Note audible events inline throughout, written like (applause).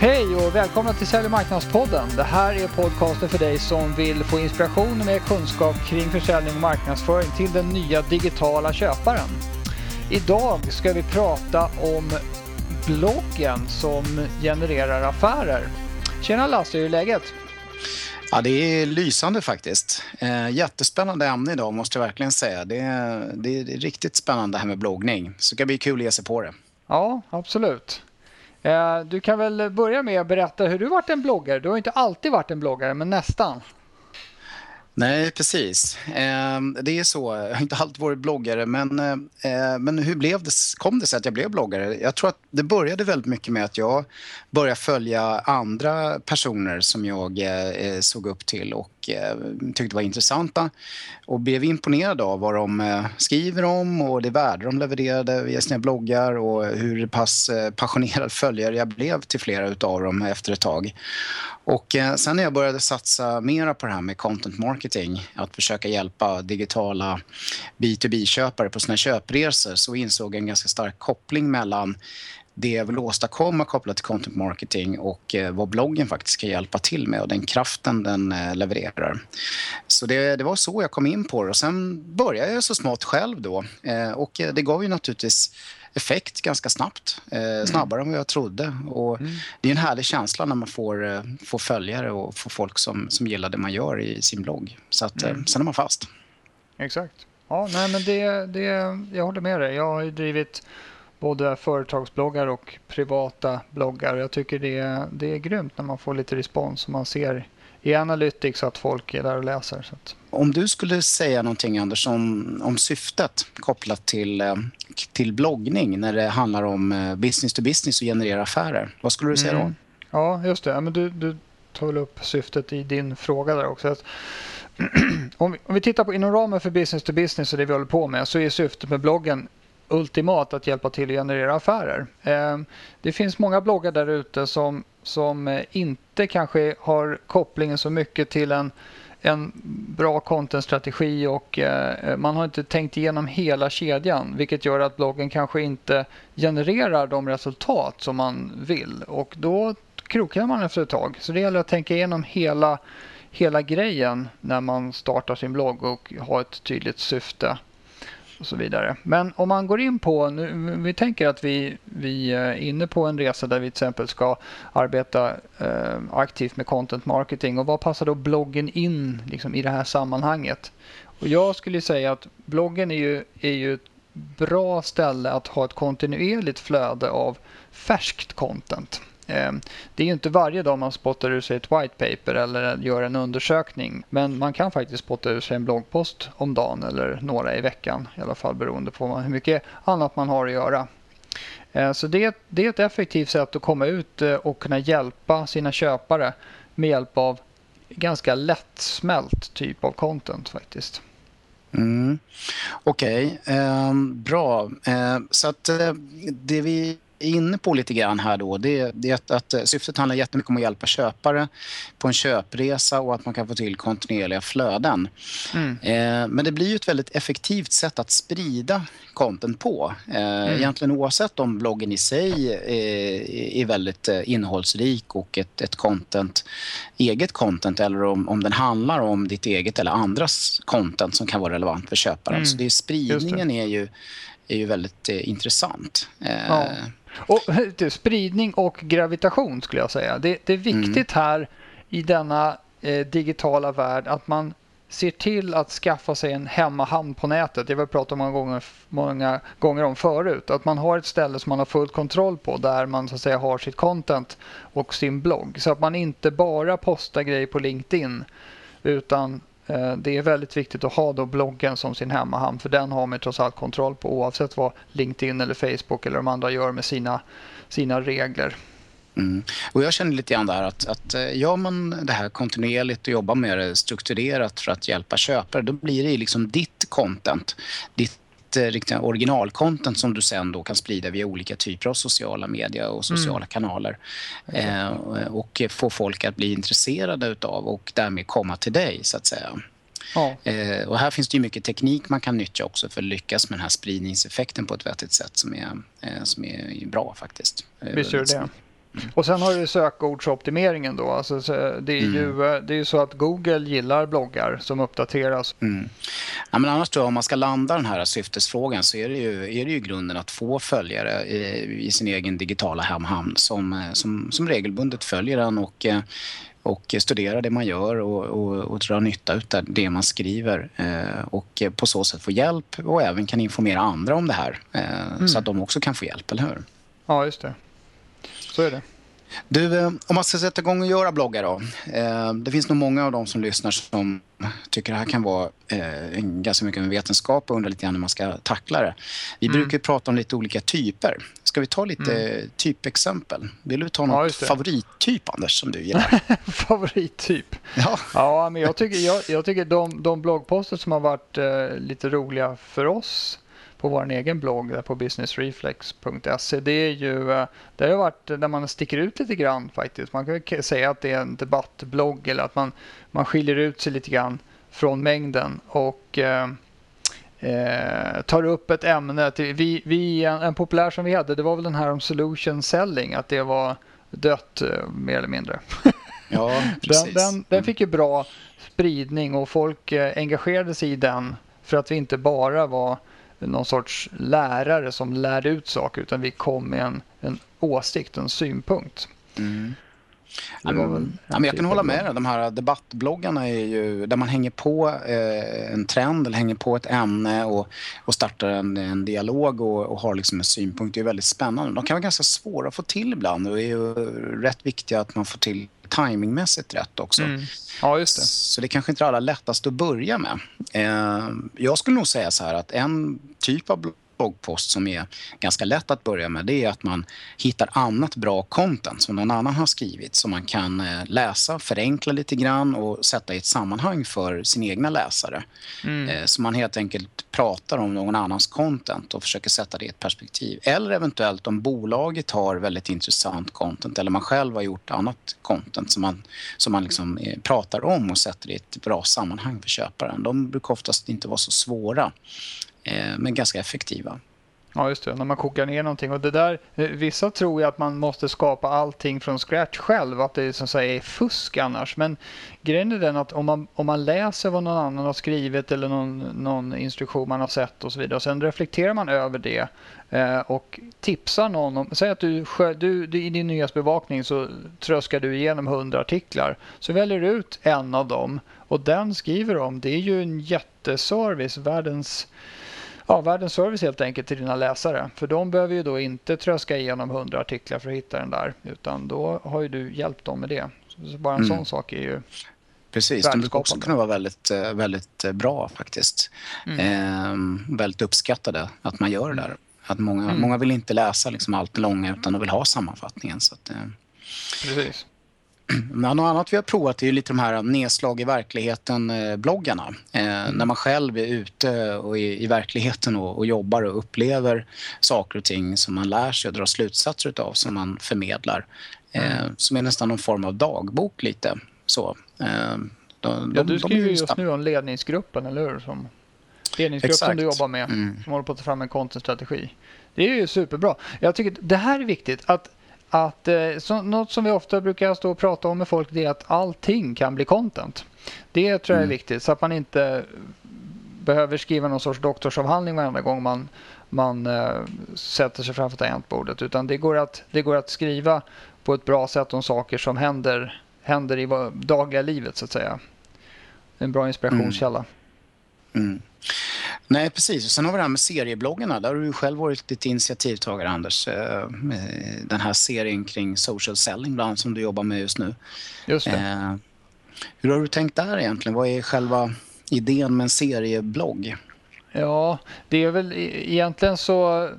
Hej och välkomna till Sälj och marknadspodden. Det här är podcasten för dig som vill få inspiration och mer kunskap kring försäljning och marknadsföring till den nya digitala köparen. Idag ska vi prata om bloggen som genererar affärer. Tjena Lasse, hur är läget? Ja, det är lysande faktiskt. Eh, jättespännande ämne idag måste jag verkligen säga. Det är, det är riktigt spännande det här med bloggning. Så det ska bli kul att ge sig på det. Ja, absolut. Eh, du kan väl börja med att berätta hur du varit en bloggare. Du har inte alltid varit en bloggare, men nästan. Nej, precis. Ehm, det är så. Jag har inte alltid varit bloggare, men, eh, men hur blev det, kom det sig att jag blev bloggare? Jag tror att det började väldigt mycket med att jag började följa andra personer som jag eh, såg upp till och Eh, tyckte var intressanta och blev imponerad av vad de eh, skriver om och det värde de levererade via sina bloggar och hur pass eh, passionerad följare jag blev till flera av dem efter ett tag. Och sen när jag började satsa mer på det här med content marketing, att försöka hjälpa digitala B2B-köpare på sina köpresor, så insåg jag en ganska stark koppling mellan det jag vill åstadkomma kopplat till content marketing och eh, vad bloggen faktiskt kan hjälpa till med och den kraften den eh, levererar. Så det, det var så jag kom in på det och sen började jag så smått själv då och det gav ju naturligtvis effekt ganska snabbt. Eh, mm. snabbare än vad jag trodde. Och mm. Det är en härlig känsla när man får, eh, får följare och får folk som, som gillar det man gör i sin blogg. Så att, eh, mm. sen är man fast. Exakt. Ja, nej, men det, det, jag håller med dig. Jag har ju drivit både företagsbloggar och privata bloggar. Jag tycker det, det är grymt när man får lite respons och man ser i Analytics att folk är där och läser. Så att. Om du skulle säga någonting Anders om, om syftet kopplat till, eh, till bloggning när det handlar om eh, business to business och generera affärer. Vad skulle du säga då? Mm. Ja, just det. men du, du tar upp syftet i din fråga där också. (clears throat) Om, vi, om vi tittar på inom ramen för business to business och det vi håller på med så är syftet med bloggen ultimat att hjälpa till att generera affärer. Ehm, det finns många bloggar där ute som, som eh, inte kanske har kopplingen så mycket till en, en bra contentstrategi och eh, man har inte tänkt igenom hela kedjan vilket gör att bloggen kanske inte genererar de resultat som man vill och då krokar man efter ett tag. Så det gäller att tänka igenom hela, hela grejen när man startar sin blogg och ha ett tydligt syfte och så vidare. Men om man går in på, nu, vi tänker att vi, vi eh, är inne på en resa där vi till exempel ska arbeta eh, aktivt med content marketing och vad passar då bloggen in liksom, i det här sammanhanget? Och jag skulle säga att bloggen är ju, är ju ett bra ställe att ha ett kontinuerligt flöde av färskt content. Ehm, det är ju inte varje dag man spottar ur sig ett white paper eller gör en undersökning. Men man kan faktiskt spotta ur sig en bloggpost om dagen eller några i veckan. I alla fall beroende på hur mycket annat man har att göra. Ehm, så det, det är ett effektivt sätt att komma ut eh, och kunna hjälpa sina köpare med hjälp av ganska lättsmält typ av content faktiskt. Mm. Okej, okay. eh, bra. Eh, så att eh, det vi inne på lite grann här då, det, det att, att syftet handlar jättemycket om att hjälpa köpare på en köpresa och att man kan få till kontinuerliga flöden. Mm. Eh, men det blir ju ett väldigt effektivt sätt att sprida content på. Eh, mm. Egentligen oavsett om bloggen i sig eh, är väldigt eh, innehållsrik och ett, ett content, eget content eller om, om den handlar om ditt eget eller andras content som kan vara relevant för köparen. Mm. Så det är, spridningen det. är ju är ju väldigt eh, intressant. Ja. Och, (laughs) spridning och gravitation skulle jag säga. Det, det är viktigt mm. här i denna eh, digitala värld att man ser till att skaffa sig en hemmahamn på nätet. Det har vi pratat många gånger, många gånger om förut. Att man har ett ställe som man har full kontroll på där man så att säga har sitt content och sin blogg. Så att man inte bara postar grejer på LinkedIn utan Eh, det är väldigt viktigt att ha då bloggen som sin hemmahamn för den har man trots allt kontroll på oavsett vad LinkedIn eller Facebook eller de andra gör med sina, sina regler. Mm. Och jag känner lite grann där att, att eh, gör man det här kontinuerligt och jobbar med det strukturerat för att hjälpa köpare, då blir det liksom ditt content, ditt riktiga originalkontent som du sen då kan sprida via olika typer av sociala medier och sociala mm. kanaler. Eh, och få folk att bli intresserade utav och därmed komma till dig så att säga. Ja. Eh, och här finns det ju mycket teknik man kan nyttja också för att lyckas med den här spridningseffekten på ett vettigt sätt som är, eh, som är bra faktiskt. Visst gör det. Och sen har du sökordsoptimeringen då. Alltså, det, är ju, mm. det är ju så att Google gillar bloggar som uppdateras. Mm. Ja, men annars då, om man ska landa den här syftesfrågan så är det ju, är det ju grunden att få följare i, i sin egen digitala hemhamn som, som, som regelbundet följer den och och studera det man gör och, och, och dra nytta av det man skriver eh, och på så sätt få hjälp och även kan informera andra om det här eh, mm. så att de också kan få hjälp, eller hur? Ja, just det. Så är det. Du, eh, om man ska sätta igång och göra bloggar då. Eh, det finns nog många av dem som lyssnar som tycker det här kan vara eh, ganska mycket med vetenskap och undrar lite grann hur man ska tackla det. Vi mm. brukar prata om lite olika typer. Ska vi ta lite mm. typexempel? Vill du ta något ja, favorittyp, Anders, som du gillar? (laughs) favorittyp? Ja. ja, men jag tycker, jag, jag tycker de, de bloggposter som har varit eh, lite roliga för oss på vår egen blogg där på businessreflex.se. Det är ju eh, det har varit där man sticker ut lite grann faktiskt. Man kan säga att det är en debattblogg eller att man, man skiljer ut sig lite grann från mängden och eh, eh, tar upp ett ämne. Till, vi, vi, en, en populär som vi hade det var väl den här om solution selling, att det var dött eh, mer eller mindre. (laughs) Ja, den, den, den, fick ju bra spridning och folk engagerade sig i den för att vi inte bara var någon sorts lärare som lärde ut saker utan vi kom med en, en åsikt, en synpunkt. Mm. Ja, men, ja, men jag kan hålla med dig. De här debattbloggarna är ju där man hänger på eh, en trend eller hänger på ett ämne och, och startar en, en dialog och, och, har liksom en synpunkt. Det är väldigt spännande. De kan vara ganska svåra att få till ibland och det är ju rätt viktigt att man får till timingmässigt rätt också. Mm. Ja, just det. Så det kanske inte är allra lättast att börja med. Eh, jag skulle nog säga så här att en typ av bloggpost som är ganska lätt att börja med det är att man hittar annat bra content som någon annan har skrivit som man kan eh, läsa, förenkla lite grann och sätta i ett sammanhang för sin egna läsare. Mm. Eh, så man helt enkelt pratar om någon annans content och försöker sätta det i ett perspektiv. Eller eventuellt om bolaget har väldigt intressant content eller man själv har gjort annat content som man, som man liksom eh, pratar om och sätter i ett bra sammanhang för köparen. De brukar oftast inte vara så svåra eh, men ganska effektiva. Ja, just det. När man kokar ner någonting. Och det där, eh, vissa tror ju att man måste skapa allting från scratch själv, att det som säger är fusk annars. Men grejen är den att om man, om man läser vad någon annan har skrivit eller någon, någon instruktion man har sett och så vidare och sen reflekterar man över det eh, och tipsar någon om, säg att du, du, du i din nyhetsbevakning så tröskar du igenom 100 artiklar. Så väljer du ut en av dem och den skriver om. Det är ju en jätteservice, världens ja, världens service helt enkelt till dina läsare. För de behöver ju då inte tröska igenom 100 artiklar för att hitta den där. Utan då har ju du hjälpt dem med det. Så bara en mm. sån sak är ju Precis, de brukar också kunna vara väldigt, eh, väldigt eh, bra faktiskt. Mm. Eh, väldigt uppskattade att man gör det där. Att många, mm. många vill inte läsa liksom allt långa utan de vill ha sammanfattningen. Så att, eh. Precis. Men något annat vi har provat är ju lite de här nedslag i verkligheten-bloggarna. Eh, mm. När man själv är ute och i, i verkligheten och, och, jobbar och upplever saker och ting som man lär sig och drar slutsatser av som man förmedlar. Eh, mm. Som är nästan någon form av dagbok lite. Så, eh, de, de, ja, du skriver just, just nu om ledningsgruppen, eller hur? Som ledningsgruppen Exakt. du jobbar med, mm. som håller på att ta fram en content-strategi. Det är ju superbra. Jag tycker det här är viktigt. att att eh, så, något som vi ofta brukar stå och prata om med folk det är att allting kan bli content. Det tror jag är mm. viktigt så att man inte behöver skriva någon sorts doktorsavhandling varenda gång man, man eh, sätter sig framför tangentbordet utan det går, att, det går att skriva på ett bra sätt om saker som händer, händer i dagliga livet så att säga. En bra inspirationskälla. Mm. Mm. Nej, precis. Och sen har vi det här med seriebloggarna. Där har du själv varit lite initiativtagare, Anders. Eh, den här serien kring social selling bland annat, som du jobbar med just nu. Just det. Eh, hur har du tänkt där egentligen? Vad är själva idén med en serieblogg? Ja, det är väl e-, egentligen så...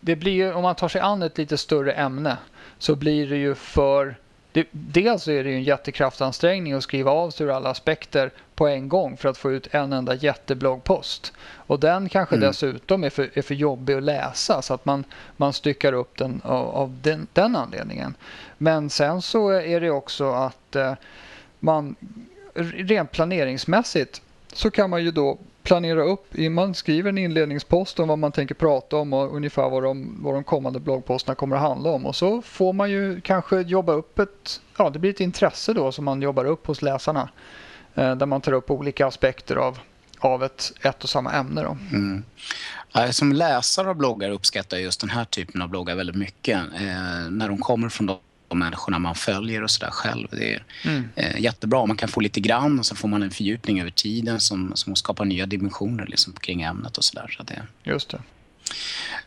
Det blir om man tar sig an ett lite större ämne så blir det ju för det, dels är det en jättekraftansträngning att skriva av sig ur alla aspekter på en gång för att få ut en enda jättebloggpost. Och den kanske mm. dessutom är för, är för jobbig att läsa så att man, man styckar upp den av, av den, den anledningen. Men sen så är det också att eh, man rent planeringsmässigt så kan man ju då planera upp, man skriver en inledningspost om vad man tänker prata om och ungefär vad de, vad de kommande bloggposterna kommer att handla om. Och så får man ju kanske jobba upp ett, ja det blir ett intresse då som man jobbar upp hos läsarna. Eh, där man tar upp olika aspekter av, av ett, ett och samma ämne. Då. Mm. Som läsare av bloggar uppskattar jag just den här typen av bloggar väldigt mycket. Eh, när de kommer från de människorna man följer och sådär själv. Det är mm. eh, jättebra. Man kan få lite grann och så får man en fördjupning över tiden som, som skapar nya dimensioner liksom, kring ämnet och sådär. Så det... Just det.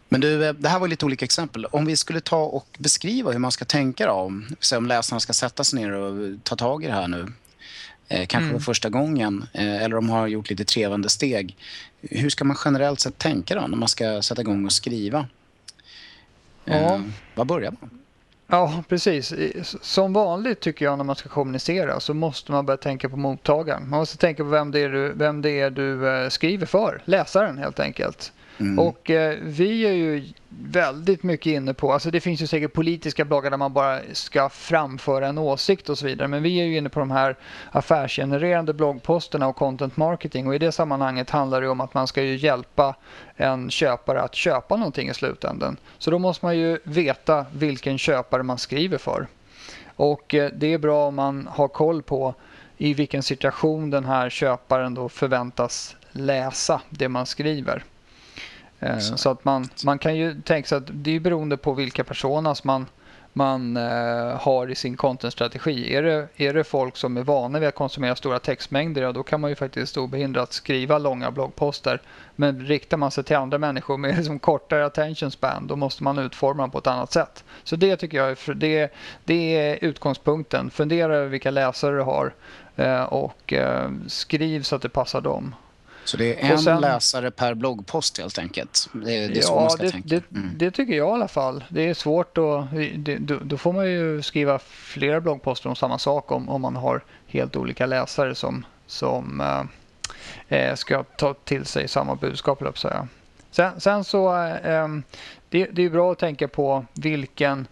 Men du, eh, det här var lite olika exempel. Om vi skulle ta och beskriva hur man ska tänka då, om, om läsarna ska sätta sig ner och ta tag i det här nu, eh, kanske mm. för första gången, eh, eller om de har gjort lite trevande steg. Hur ska man generellt sett tänka då när man ska sätta igång och skriva? Ja. Eh, var börjar man? Ja, precis. Som vanligt tycker jag när man ska kommunicera så måste man börja tänka på mottagaren. Man måste tänka på vem det är du, vem det är du eh, skriver för, läsaren helt enkelt. Mm. Och eh, vi är ju väldigt mycket inne på, alltså det finns ju säkert politiska bloggar där man bara ska framföra en åsikt och så vidare. Men vi är ju inne på de här affärsgenererande bloggposterna och content marketing och i det sammanhanget handlar det om att man ska ju hjälpa en köpare att köpa någonting i slutändan. Så då måste man ju veta vilken köpare man skriver för. Och eh, det är bra om man har koll på i vilken situation den här köparen då förväntas läsa det man skriver. Eh, så att man, man kan ju tänka sig att det är beroende på vilka personas man, man uh, har i sin contentstrategi. Är det, är det folk som är vana vid att konsumera stora textmängder, ja, då kan man ju faktiskt obehindrat skriva långa bloggposter. Men riktar man sig till andra människor med (laughs) liksom kortare attention span, då måste man utforma dem på ett annat sätt. Så det tycker jag är, det, det är utgångspunkten. Fundera över vilka läsare du har uh, och skriv så att det passar dem. Så det är en sen, läsare per bloggpost helt enkelt? Det, det är ja, så man ska det, tänka. Det, mm. det, tycker jag i alla fall. Det är svårt att... Det, då får man ju skriva flera bloggposter om samma sak om, om man har helt olika läsare som, som äh, ska ta till sig samma budskap, jag säga. Sen, sen så... Äh, det, det är bra att tänka på vilken,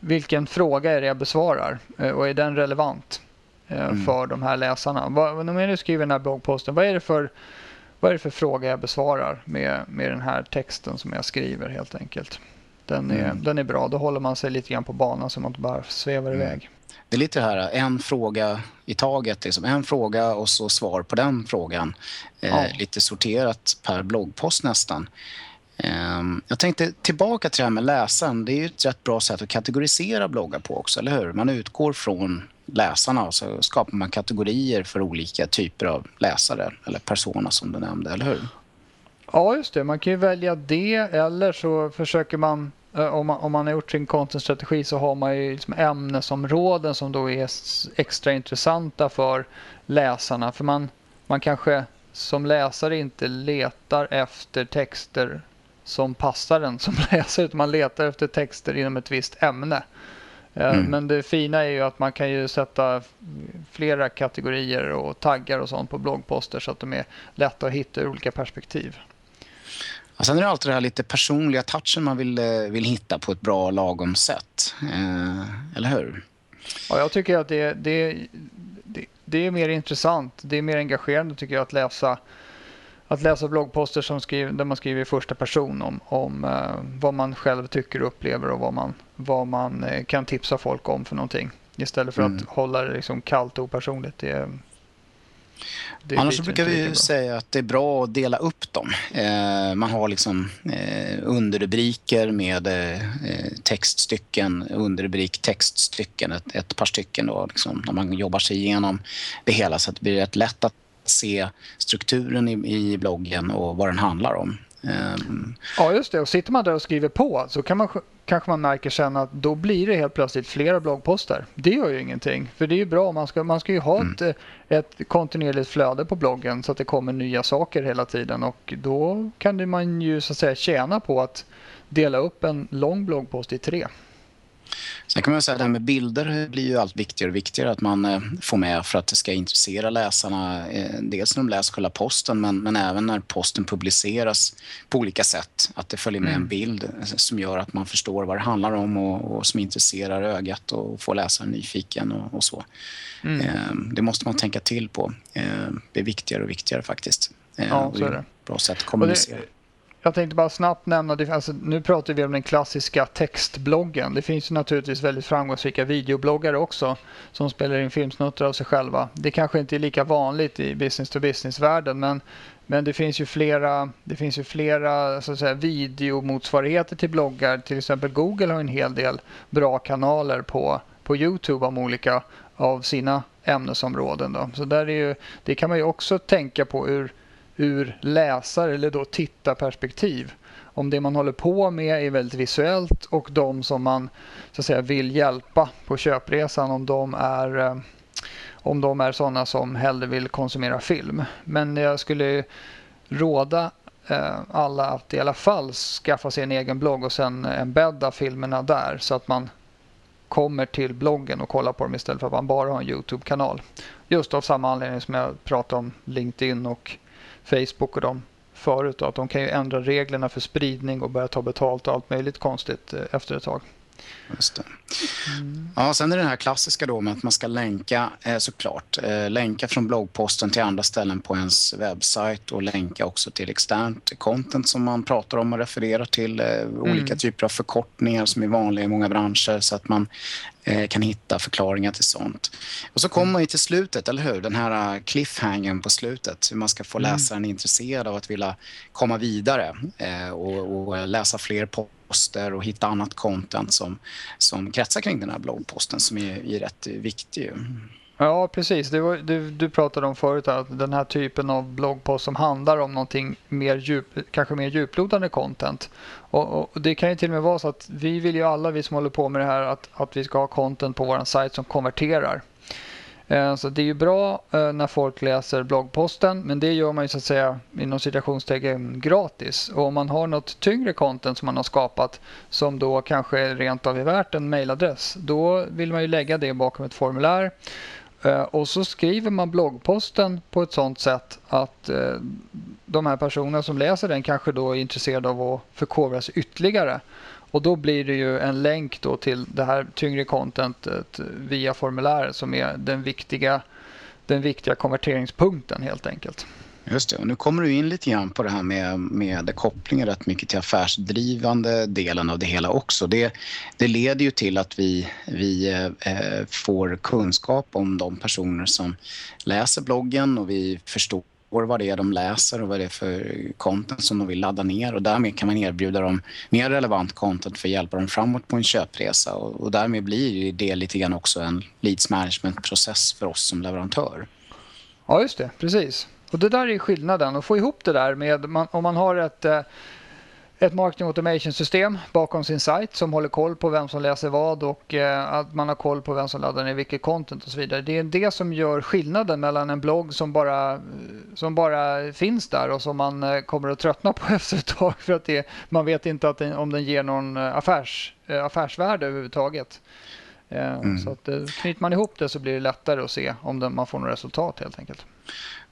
vilken fråga är det jag besvarar och är den relevant? Mm. för de här läsarna. Vad, när du skriver den här bloggposten, vad är det för vad är det för fråga jag besvarar med, med den här texten som jag skriver helt enkelt. Den är, mm. den är bra, då håller man sig lite grann på banan så man inte bara svävar mm. iväg. Det är lite det här, en fråga i taget. Liksom. En fråga och så svar på den frågan. Eh, ja. Lite sorterat per bloggpost nästan. Eh, jag tänkte tillbaka till det här med läsaren. Det är ju ett rätt bra sätt att kategorisera bloggar på också, eller hur? Man utgår från läsarna och så skapar man kategorier för olika typer av läsare eller personer som du nämnde, eller hur? Ja, just det. Man kan ju välja det eller så försöker man eh, om man, om man har gjort sin contentstrategi så har man ju liksom ämnesområden som då är extra intressanta för läsarna. För man, man kanske som läsare inte letar efter texter som passar en som (laughs) läsare utan man letar efter texter inom ett visst ämne. Mm. Men det fina är ju att man kan ju sätta flera kategorier och taggar och sånt på bloggposter så att de är lätta att hitta ur olika perspektiv. Och sen är det alltid det här lite personliga touchen man vill, eh, vill hitta på ett bra lagom sätt. Eh, eller hur? Ja, jag tycker att det, det, det, det är mer intressant. Det är mer engagerande tycker jag att läsa att läsa bloggposter som skriver, där man skriver i första person om, om uh, vad man själv tycker och upplever och vad man, vad man uh, kan tipsa folk om för någonting. Istället för mm. att hålla det liksom kallt och opersonligt. Det, det Annars brukar vi ju säga att det är bra att dela upp dem. Eh, man har liksom eh, underrubriker med eh, textstycken, underrubrik textstycken, ett, ett par stycken då, liksom, när man jobbar sig igenom det hela så att det blir rätt lätt att se strukturen i, i bloggen och vad den handlar om. Um... Ja, just det. Och sitter man där och skriver på så kan man, kanske man märker sen att då blir det helt plötsligt flera bloggposter. Det gör ju ingenting. För det är ju bra. Man ska, man ska ju ha mm. ett, ett kontinuerligt flöde på bloggen så att det kommer nya saker hela tiden. Och då kan man ju så att säga tjäna på att dela upp en lång bloggpost i tre. Sen kan man säga att det här med bilder blir ju allt viktigare och viktigare att man eh, får med för att det ska intressera läsarna. Eh, dels när de läser själva posten men, men även när posten publiceras på olika sätt. Att det följer med mm. en bild eh, som gör att man förstår vad det handlar om och, och som intresserar ögat och får läsaren nyfiken och, och så. Mm. Det måste man tänka till på. Det är viktigare och viktigare faktiskt. Ja, så är det. Bra sätt att kommunicera. Jag tänkte bara snabbt nämna, alltså, nu pratar vi om den klassiska textbloggen. Det finns ju naturligtvis väldigt framgångsrika videobloggare också som spelar in filmsnuttar av sig själva. Det kanske inte är lika vanligt i business to business-världen men, men det finns ju flera, det finns ju flera så att säga, videomotsvarigheter till bloggar. Till exempel Google har en hel del bra kanaler på, på Youtube om olika av sina ämnesområden. Då. Så där är ju, det kan man ju också tänka på ur ur läsar eller då tittarperspektiv. Om det man håller på med är väldigt visuellt och de som man så att säga, vill hjälpa på köpresan om de är eh, om de är sådana som hellre vill konsumera film. Men jag skulle råda eh, alla att i alla fall skaffa sig en egen blogg och sen embedda filmerna där så att man kommer till bloggen och kollar på dem istället för att man bara har en Youtube-kanal. Just av samma anledning som jag pratade om LinkedIn och Facebook och de förut. Då, att de kan ju ändra reglerna för spridning och börja ta betalt och allt möjligt konstigt eh, efter ett tag. Just. Mm. Ja, sen är det den här klassiska då med att man ska länka eh, såklart. Eh, länka från bloggposten till andra ställen på ens webbsajt och länka också till externt content som man pratar om och refererar till. Mm. Olika typer av förkortningar som är vanliga i många branscher så att man Eh, kan hitta förklaringar till sånt. Och så kommer man ju till slutet, eller hur? Den här eh, cliffhangern på slutet. Hur man ska få mm. läsaren intresserad av att vilja komma vidare eh, och, och, läsa fler bloggposter och hitta annat content som, som kretsar kring den här bloggposten som är, är rätt viktig. Ja, precis. Var, du, du pratade om förut att den här typen av bloggpost som handlar om någonting mer djup, kanske mer djuplodande content. Och, och, Det kan ju till och med vara så att vi vill ju alla, vi som håller på med det här, att, att vi ska ha content på vår sajt som konverterar. Eh, så det är ju bra eh, när folk läser bloggposten men det gör man ju så att säga inom citationstecken gratis. Och om man har något tyngre content som man har skapat som då kanske rent av är värt en mailadress då vill man ju lägga det bakom ett formulär eh, och så skriver man bloggposten på ett sånt sätt att de här personerna som läser den kanske då är intresserade av att förkovra sig ytterligare. Och då blir det ju en länk då till det här tyngre contentet via formuläret som är den viktiga, den viktiga konverteringspunkten helt enkelt. Just det, och nu kommer du in lite grann på det här med, med kopplingen rätt mycket till affärsdrivande delen av det hela också. Det, det leder ju till att vi, vi eh, får kunskap om de personer som läser bloggen och vi förstår vad det är de läser och vad det är för content som de vill ladda ner och därmed kan man erbjuda dem mer relevant content för att hjälpa dem framåt på en köpresa och, och därmed blir det lite grann också en leads management-process för oss som leverantör. Ja, just det. Precis. Och Det där är skillnaden. Att få ihop det där med man, om man har ett eh, ett marketing automation system bakom sin sajt som håller koll på vem som läser vad och eh, att man har koll på vem som laddar ner vilket content och så vidare. Det är det som gör skillnaden mellan en blogg som bara, som bara finns där och som man eh, kommer att tröttna på (laughs) efter ett tag för att det, man vet inte att den, om den ger någon eh, affärs, affärsvärde överhuvudtaget. Mm. Så att, knyter man ihop det så blir det lättare att se om man får något resultat helt enkelt.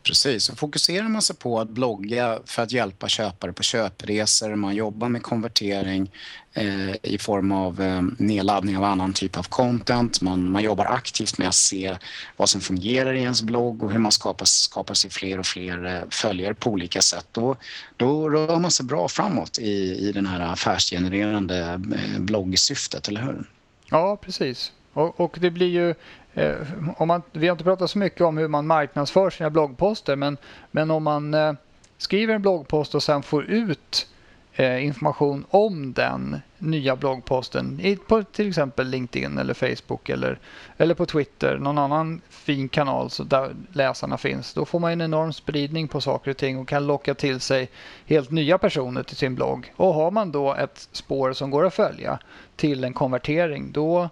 Precis, och fokuserar man sig på att blogga för att hjälpa köpare på köpresor, man jobbar med konvertering eh, i form av eh, nedladdning av annan typ av content, man, man jobbar aktivt med att se vad som fungerar i ens blogg och hur man skapar, skapar sig fler och fler eh, följare på olika sätt. Då, då rör man sig bra framåt i, i den här affärsgenererande eh, bloggsyftet, eller hur? Ja, precis. Och, och, det blir ju Eh, om man, vi har inte pratat så mycket om hur man marknadsför sina bloggposter men, men om man eh, skriver en bloggpost och sen får ut eh, Eh, information om den nya bloggposten på till exempel LinkedIn eller Facebook eller, eller på Twitter, någon annan fin kanal så där läsarna finns. Då får man en enorm spridning på saker och ting och kan locka till sig helt nya personer till sin blogg. Och har man då ett spår som går att följa till en konvertering då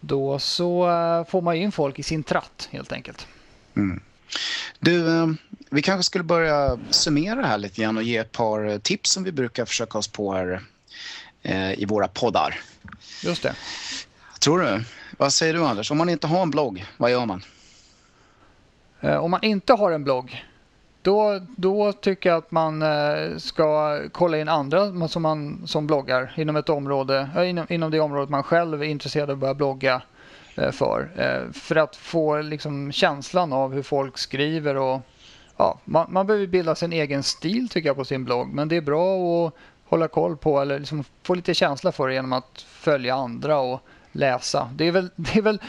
då så eh, får man in folk i sin tratt helt enkelt. Mm. Du, eh, vi kanske skulle börja summera här lite grann och ge ett par tips som vi brukar försöka oss på här eh, i våra poddar. Just det. Tror du? Vad säger du Anders? Om man inte har en blogg, vad gör man? Om man inte har en blogg, då, då tycker jag att man eh, ska kolla in andra som, man, som bloggar inom ett område, inom, inom det området man själv är intresserad av att börja blogga eh, Eh, för. Eh, för att få liksom känslan av hur folk skriver och, ja, man, man behöver bilda sin egen stil tycker jag på sin blogg. Men det är bra att hålla koll på eller liksom få lite känsla för det genom att följa andra och läsa. Det är väl (laughs) det, är väl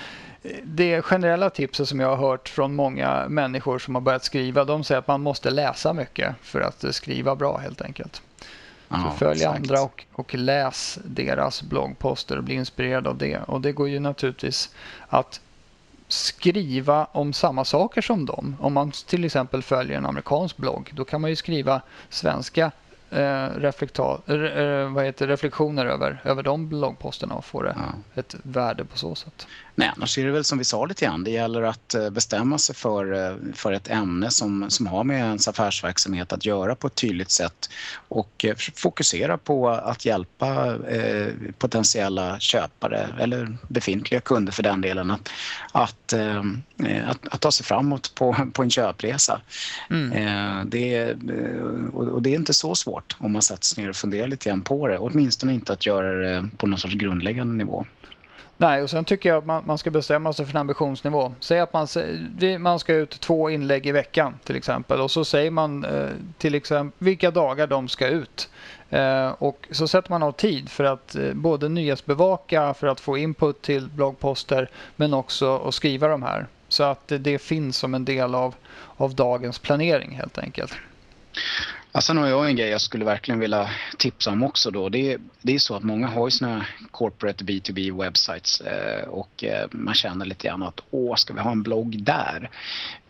det generella tipset som jag har hört från många människor som har börjat skriva. De säger att man måste läsa mycket för att eh, skriva bra helt enkelt. Ja, så följ exakt. andra och, och läs deras bloggposter och bli inspirerad av det. Och det går ju naturligtvis att skriva om samma saker som dem. Om man till exempel följer en amerikansk blogg, då kan man ju skriva svenska eh, eh, reflektioner över, över de bloggposterna och få det ja. ett värde på så sätt. Nej, annars är det väl som vi sa lite grann, det gäller att eh, bestämma sig för, eh, för ett ämne som, som har med ens affärsverksamhet att göra på ett tydligt sätt och eh, fokusera på att hjälpa eh, potentiella köpare eller befintliga kunder för den delen att, att, eh, att, att, ta sig framåt på, på en köpresa. Mm. Eh, det, och det är inte så svårt om man sätter sig ner och funderar lite grann på det, åtminstone inte att göra det på någon sorts grundläggande nivå. Nej, och sen tycker jag att man, man, ska bestämma sig för en ambitionsnivå. Säg att man, man ska ut två inlägg i veckan till exempel och så säger man eh, till exempel vilka dagar de ska ut. Eh, och så sätter man av tid för att eh, både nyhetsbevaka, för att få input till bloggposter men också att skriva de här. Så att det, det finns som en del av, av dagens planering helt enkelt. Alltså, ja, sen har jag en grej jag skulle verkligen vilja tipsa om också då. Det är, det är så att många har ju sina corporate B2B websites eh, och eh, man känner lite grann att åh, ska vi ha en blogg där?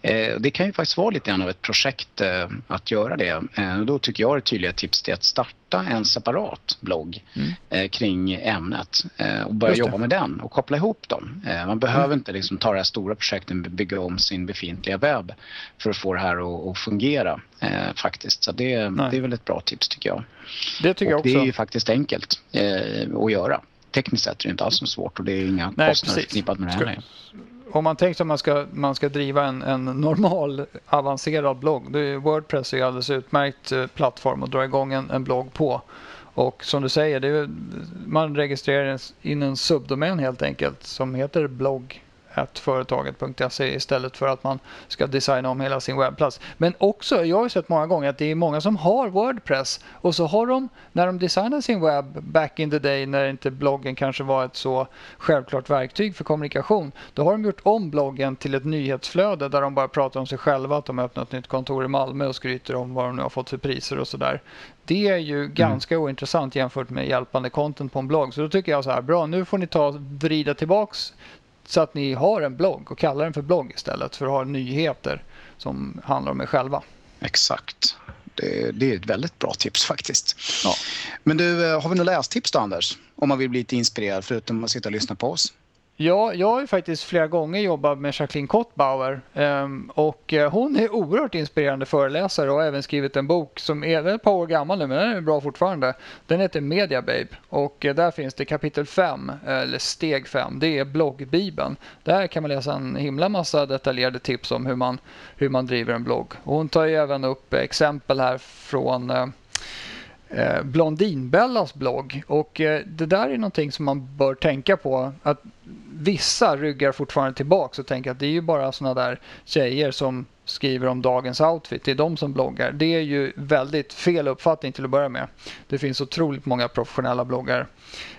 Eh, det kan ju faktiskt vara lite grann av ett projekt eh, att göra det. Eh, då tycker jag det tydliga tips är att starta en separat blogg mm. kring ämnet och börja jobba med den och koppla ihop dem. Man behöver mm. inte liksom ta det här stora projektet och bygga om sin befintliga webb för att få det här att, fungera faktiskt. Så det, det är väl ett bra tips tycker jag. Det tycker och jag också. Det är ju faktiskt enkelt att göra tekniskt sett är det inte alls så svårt och det är inga Nej, kostnader förknippat med det här om man tänker att man ska, man ska driva en, en normal avancerad blogg. Då är Wordpress är alldeles utmärkt eh, plattform att dra igång en, en blogg på. Och som du säger, det är, man registrerar in en subdomän helt enkelt som heter blogg företaget.se istället för att man ska designa om hela sin webbplats. Men också, jag har sett många gånger att det är många som har Wordpress och så har de, när de designar sin webb back in the day när inte bloggen kanske var ett så självklart verktyg för kommunikation, då har de gjort om bloggen till ett nyhetsflöde där de bara pratar om sig själva, att de har öppnat ett nytt kontor i Malmö och skryter om vad de nu har fått för priser och sådär. Det är ju mm. ganska ointressant jämfört med hjälpande content på en blogg. Så då tycker jag så här, bra nu får ni ta vrida tillbaks så att ni har en blogg och kallar den för blogg istället för att ha nyheter som handlar om er själva. Exakt. Det, det, är ett väldigt bra tips faktiskt. Ja. Men du, eh, har vi några lästips då Anders? Om man vill bli lite inspirerad förutom att sitta och lyssna på oss? Ja, jag har ju faktiskt flera gånger jobbat med Jacqueline Kottbauer ehm, och eh, hon är oerhört inspirerande föreläsare och har även skrivit en bok som är ett par år gammal nu men den är bra fortfarande. Den heter Media Babe och eh, där finns det kapitel 5, eller steg 5, det är bloggbibeln. Där kan man läsa en himla massa detaljerade tips om hur man, hur man driver en blogg. Och hon tar ju även upp exempel här från eh, eh, Blondinbellas blogg och eh, det där är någonting som man bör tänka på. att vissa ryggar fortfarande tillbaka och tänker att det är ju bara såna där tjejer som skriver om dagens outfit. Det är de som bloggar. Det är ju väldigt fel uppfattning till att börja med. Det finns otroligt många professionella bloggar.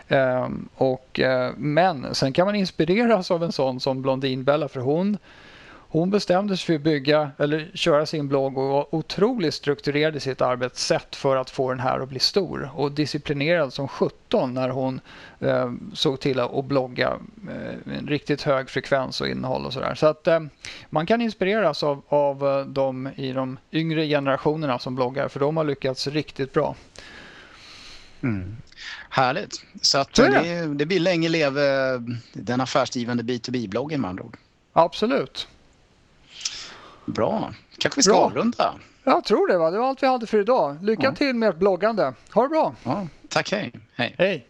Ehm, eh, och, men sen kan man inspireras av en sån som Blondinbella för hon hon bestämde sig för att bygga eller köra sin blogg och var otroligt strukturerad i sitt arbetssätt för att få den här att bli stor och disciplinerad som 17 när hon eh, såg till att blogga eh, en riktigt hög frekvens och innehåll och sådär. Så att eh, man kan inspireras av, av eh, de i de yngre generationerna som bloggar för de har lyckats riktigt bra. Mm. Härligt. Så att det, det blir länge leve den affärsdrivande B2B-bloggen med andra ord. Absolut. Bra. kanske vi ska bra. avrunda. Jag tror det. Va? Det var allt vi hade för idag. Lycka ja. till med ert bloggande. Ha det bra. Ja, tack. Hej. Hej. hej.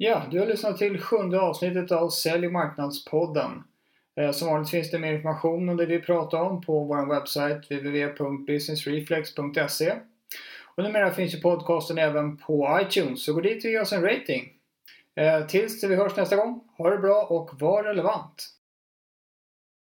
Ja, du har lyssnat till sjunde avsnittet av Sälj och marknadspodden. Eh, som vanligt finns det mer information om det vi pratar om på vår webbsajt www.businessreflex.se. Och numera finns ju podcasten även på iTunes, så gå dit och ge oss en rating. Eh, tills vi hörs nästa gång, ha det bra och var relevant!